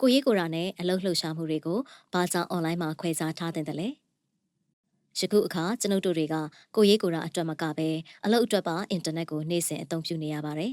ကိုရေးကိုရာနဲ့အလုပ်လှုပ်ရှားမှုတွေကိုဘာကြောင့်အွန်လိုင်းမှာခွဲခြားထားတဲ့လဲယခုအခါကျွန်ုပ်တို့တွေကကိုရေးကိုရာအတွက်မကပဲအလုပ်အတွက်ပါအင်တာနက်ကိုနေ့စဉ်အသုံးပြုနေရပါတယ်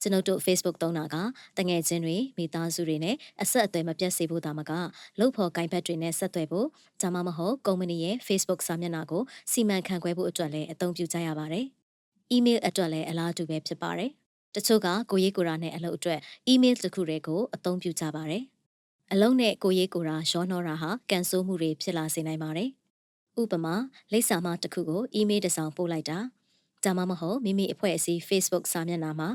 ကျွန်ုပ်တို့ Facebook သုံးတာကတငယ်ချင်းတွေမိသားစုတွေနဲ့အဆက်အသွယ်မပြတ်စေဖို့ဒါမှကလုပ်ဖို့ဂိုင်ဘက်တွေနဲ့ဆက်သွယ်ဖို့ဒါမှမဟုတ်ကုမ္ပဏီရဲ့ Facebook စာမျက်နှာကိုစီမံခန့်ခွဲဖို့အတွက်လည်းအသုံးပြုကြရပါတယ်။ email အတွက်လည်းအလားတူပဲဖြစ်ပါတယ်။ တချို့ကကိုရေးကိုရာနဲ့အလုပ်အတွက် email တစ်ခုတည်းကိုအသုံးပြုကြပါတယ်။အလုံးနဲ့ကိုရေးကိုရာရောနှောတာဟာကန်ဆိုးမှုတွေဖြစ်လာစေနိုင်ပါတယ်။ဥပမာလိပ်စာမတစ်ခုကို email တစ်စောင်ပို့လိုက်တာဒါမှမဟုတ်မိမိအဖွဲ့အစည်း Facebook စာမျက်နှာမှာ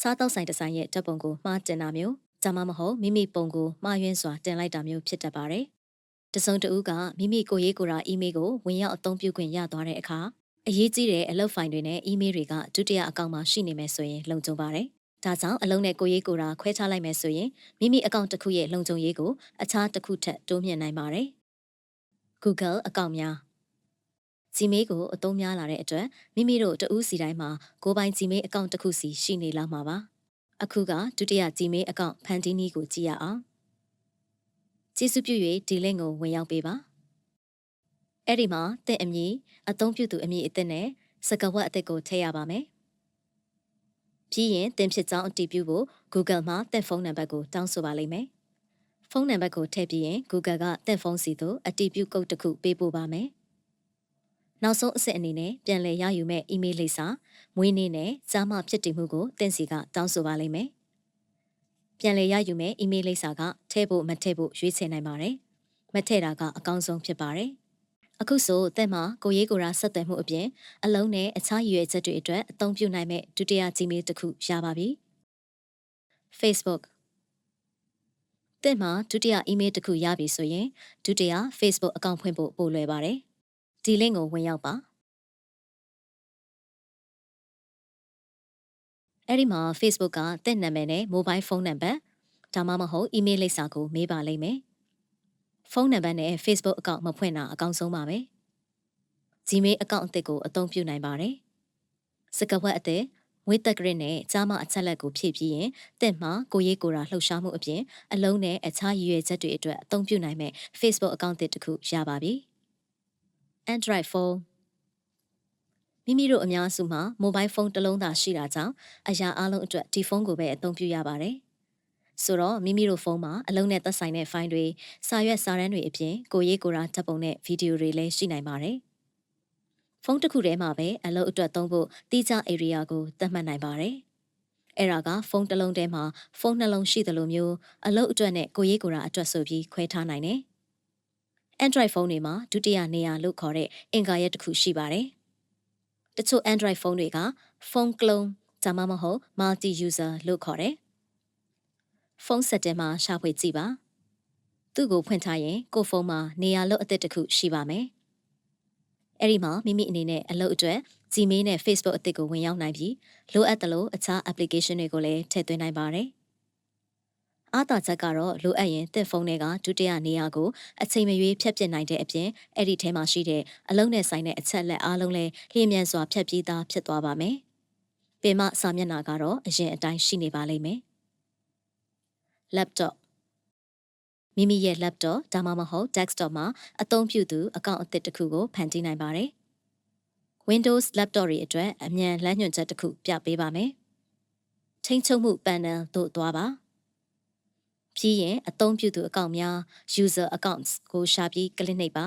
စားတောက်ဆိုင်တစ်ဆိုင်ရဲ့ဓာတ်ပုံကိုမှားတင်တာမျိုးဒါမှမဟုတ်မိမိပုံကိုမှားယွင်းစွာတင်လိုက်တာမျိုးဖြစ်တတ်ပါတယ်။တစုံတဦးကမိမိကိုရေးကိုရာအီးမေးလ်ကိုဝင်ရောက်အသုံးပြုခွင့်ရသွားတဲ့အခါ အရေးကြီးတဲ့အလုပ်ဖိုင်တွေနဲ့အီးမေးလ်တွေကဒုတိယအကောင့်မှာရှိနေမယ်ဆိုရင်လုံခြုံပါတယ်။ဒါကြောင့်အလုံးနဲ့ကိုရေးကိုရာခွဲခြားလိုက်မယ်ဆိုရင်မိမိအကောင့်တစ်ခုရဲ့လုံခြုံရေးကိုအခြားတစ်ခုထက်တိုးမြှင့်နိုင်ပါတယ်။ Google အကောင့်များ Gmail ကိုအသုံးများလာတဲ့အတွက်မိမိတို့တဦးစီတိုင်းမှာကိုယ်ပိုင် Gmail အကောင့်တစ်ခုစီရှိနေလာမှာပါ။အခုကဒုတိယ Gmail အကောင့်ဖန်တီးနည်းကိုကြည့်ရအောင်။ကျေးဇူးပြု၍ဒီ link ကိုဝင်ရောက်ပေးပါ။ အဲ့ဒီမှာသင်အမည်အသုံးပြုသူအမည်အသစ်နဲ့စကားဝတ်အသစ်ကိုထည့်ရပါမယ်။ပြီးရင်သင်ဖြစ်ကြောင်းအတည်ပြုဖို့ Google မှာသင်ဖုန်းနံပါတ်ကိုတောင်းဆိုပါလိမ့်မယ်။ဖုန်းနံပါတ်ကိုထည့်ပြီးရင် Google ကသင်ဖုန်းစီသို့အတည်ပြုကုတ်တစ်ခုပေးပို့ပါမယ်။နောက်ဆုံးအဆင့်အနေနဲ့ပြန်လည်ရယူမဲ့ email လိပ်စာမွေးနေ့နဲ့ကြားမှဖြစ်တည်မှုကိုသင်စီကတောင်းဆိုပါလိမ့်မယ်။ပြန်လည်ရယူမဲ့ email လိပ်စာကထည့်ဖို့မထည့်ဖို့ရွေးချယ်နိုင်ပါတယ်။မထည့်တာကအကောင်းဆုံးဖြစ်ပါတယ်။ အခုဆိုတဲ့မှာကိုရေးကိုရာဆက်သွယ်မှုအပြင်အလုံးနဲ့အခြားရည်ရွယ်ချက်တွေအတွက်အသုံးပြုနိုင်မဲ့ဒုတိယ Gmail တစ်ခုရပါပြီ။ Facebook တဲ့မှာဒုတိယ email တစ်ခုရပြီဆိုရင်ဒုတိယ Facebook အကောင့်ဖွင့်ဖို့ပိုလွယ်ပါတယ်။ဒီ link ကိုဝင်ရောက်ပါအဲ့ဒီမှာ Facebook ကတင့်နာမည်နဲ့ mobile phone number ဒါမှမဟုတ် email လိပ်စာကိုမေးပါလိမ့်မယ် ဖုန်းနံပါတ်နဲ့ Facebook အကောင့်မဖွင့်တာအကောင်းဆုံးပါပဲ Gmail အကောင့်အသစ်ကိုအသုံးပြုနိုင်ပါတယ်စကဝတ်အသစ်ဝိသက်ဂရစ်နဲ့ကြားမအချက်လက်ကိုဖြည့်ပြီးရင်တင့်မှာကိုရေးကိုရာလှုပ်ရှားမှုအပြင်အလုံးနဲ့အခြားရည်ရွယ်ချက်တွေအတွက်အသုံးပြုနိုင်မဲ့ Facebook အကောင့်တစ်ခုရပါပြီ။ Android phone မိမိတို့အများစုမှာ mobile phone တစ်လုံးသာရှိတာကြောင့်အရာအလုံးအတွက်ဒီဖုန်းကိုပဲအသုံးပြုရပါတယ်။ ဆိုတော့မိမိတို့ဖုန်းမှာအလုံးနဲ့သက်ဆိုင်တဲ့ဖိုင်တွေစာရွက်စာတမ်းတွေအပြင်ကိုရေးကိုရာဓာတ်ပုံနဲ့ဗီဒီယိုတွေလည်းရှိနိုင်ပါတယ်။ဖုန်းတစ်ခုထဲမှာပဲအလုံးအတွက်သုံးဖို့တိကျ area ကိုသတ်မှတ်နိုင်ပါတယ်။အဲ့ဒါကဖုန်းတစ်လုံးထဲမှာဖုန်းနှလုံးရှိသလိုမျိုးအလုံးအတွက်နဲ့ကိုရေးကိုရာအတွက်ဆိုပြီးခွဲထားနိုင်တယ်။ Android ဖုန်းတွေမှာဒုတိယနေရာလို့ခေါ်တဲ့အင်္ဂါရက်တစ်ခုရှိပါတယ်။တချို့ Android ဖုန်းတွေက phone clone ဒါမှမဟုတ် multi user လို့ခေါ်တယ်။ ဖုန်းဆက်တဲမှာရှာဖွေကြည့်ပါ။သူ့ကိုဖွင့်ထားရင်ကိုဖုန်းမှာနေရာလို့အသစ်တစ်ခုရှိပါမယ်။အဲ့ဒီမှာမိမိအနေနဲ့အလုပ်အတွက် Gmail နဲ့ Facebook အသစ်ကိုဝင်ရောက်နိုင်ပြီးလိုအပ်သလိုအခြား application တွေကိုလည်းထည့်သွင်းနိုင်ပါတယ်။အားသာချက်ကတော့လိုအပ်ရင်တစ်ဖုန်းတွေကဒုတိယနေရာကိုအချိန်မရွေးဖြတ်ပစ်နိုင်တဲ့အပြင်အဲ့ဒီထဲမှာရှိတဲ့အလုံးနဲ့ဆိုင်တဲ့အချက်လက်အားလုံးလည်းလျင်မြန်စွာဖြတ်ပြေးသားဖြစ်သွားပါမယ်။ပင်မစာမျက်နှာကတော့အရင်အတိုင်းရှိနေပါလိမ့်မယ်။ laptop မိမိရဲ့ laptop ဒါမှမဟုတ် desktop မှာအသုံးပြုသူအကောင့်အသစ်တစ်ခုကိုဖန်တီးနိုင်ပါတယ်။ Windows laptop တွေအတွက်အမြန်လမ်းညွှန်ချက်တစ်ခုပြပေးပါမယ်။ထိန်းချုပ်မှု panel တို့သွားပါ။ပြီးရင်အသုံးပြုသူအကောင့်များ user accounts ကိုရှာပြီးကလစ်နှိပ်ပါ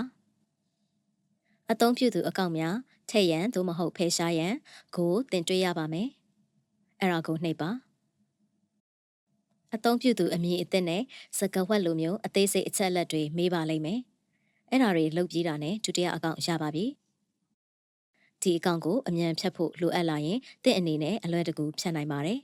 အသုံးပြုသူအကောင့်များထည့်ရန်သို့မဟုတ်ဖယ်ရှားရန်ကိုတင်တွေ့ရပါမယ်အဲ့ဒါကိုနှိပ်ပါ အသုံးပြုသူအမည်အသစ်နဲ့စကားဝတ်လိုမျိုးအသေးစိတ်အချက်အလက်တွေမေးပါလိမ့်မယ်အဲ့ဒါတွေလုပ်ပြီးတာနဲ့ဒုတိယအကောင့်ရပါပြီဒီအကောင့်ကိုအမြန်ဖြတ်ဖို့လိုအပ်လာရင်တင့်အနေနဲ့အလွယ်တကူဖြတ်နိုင်ပါတယ်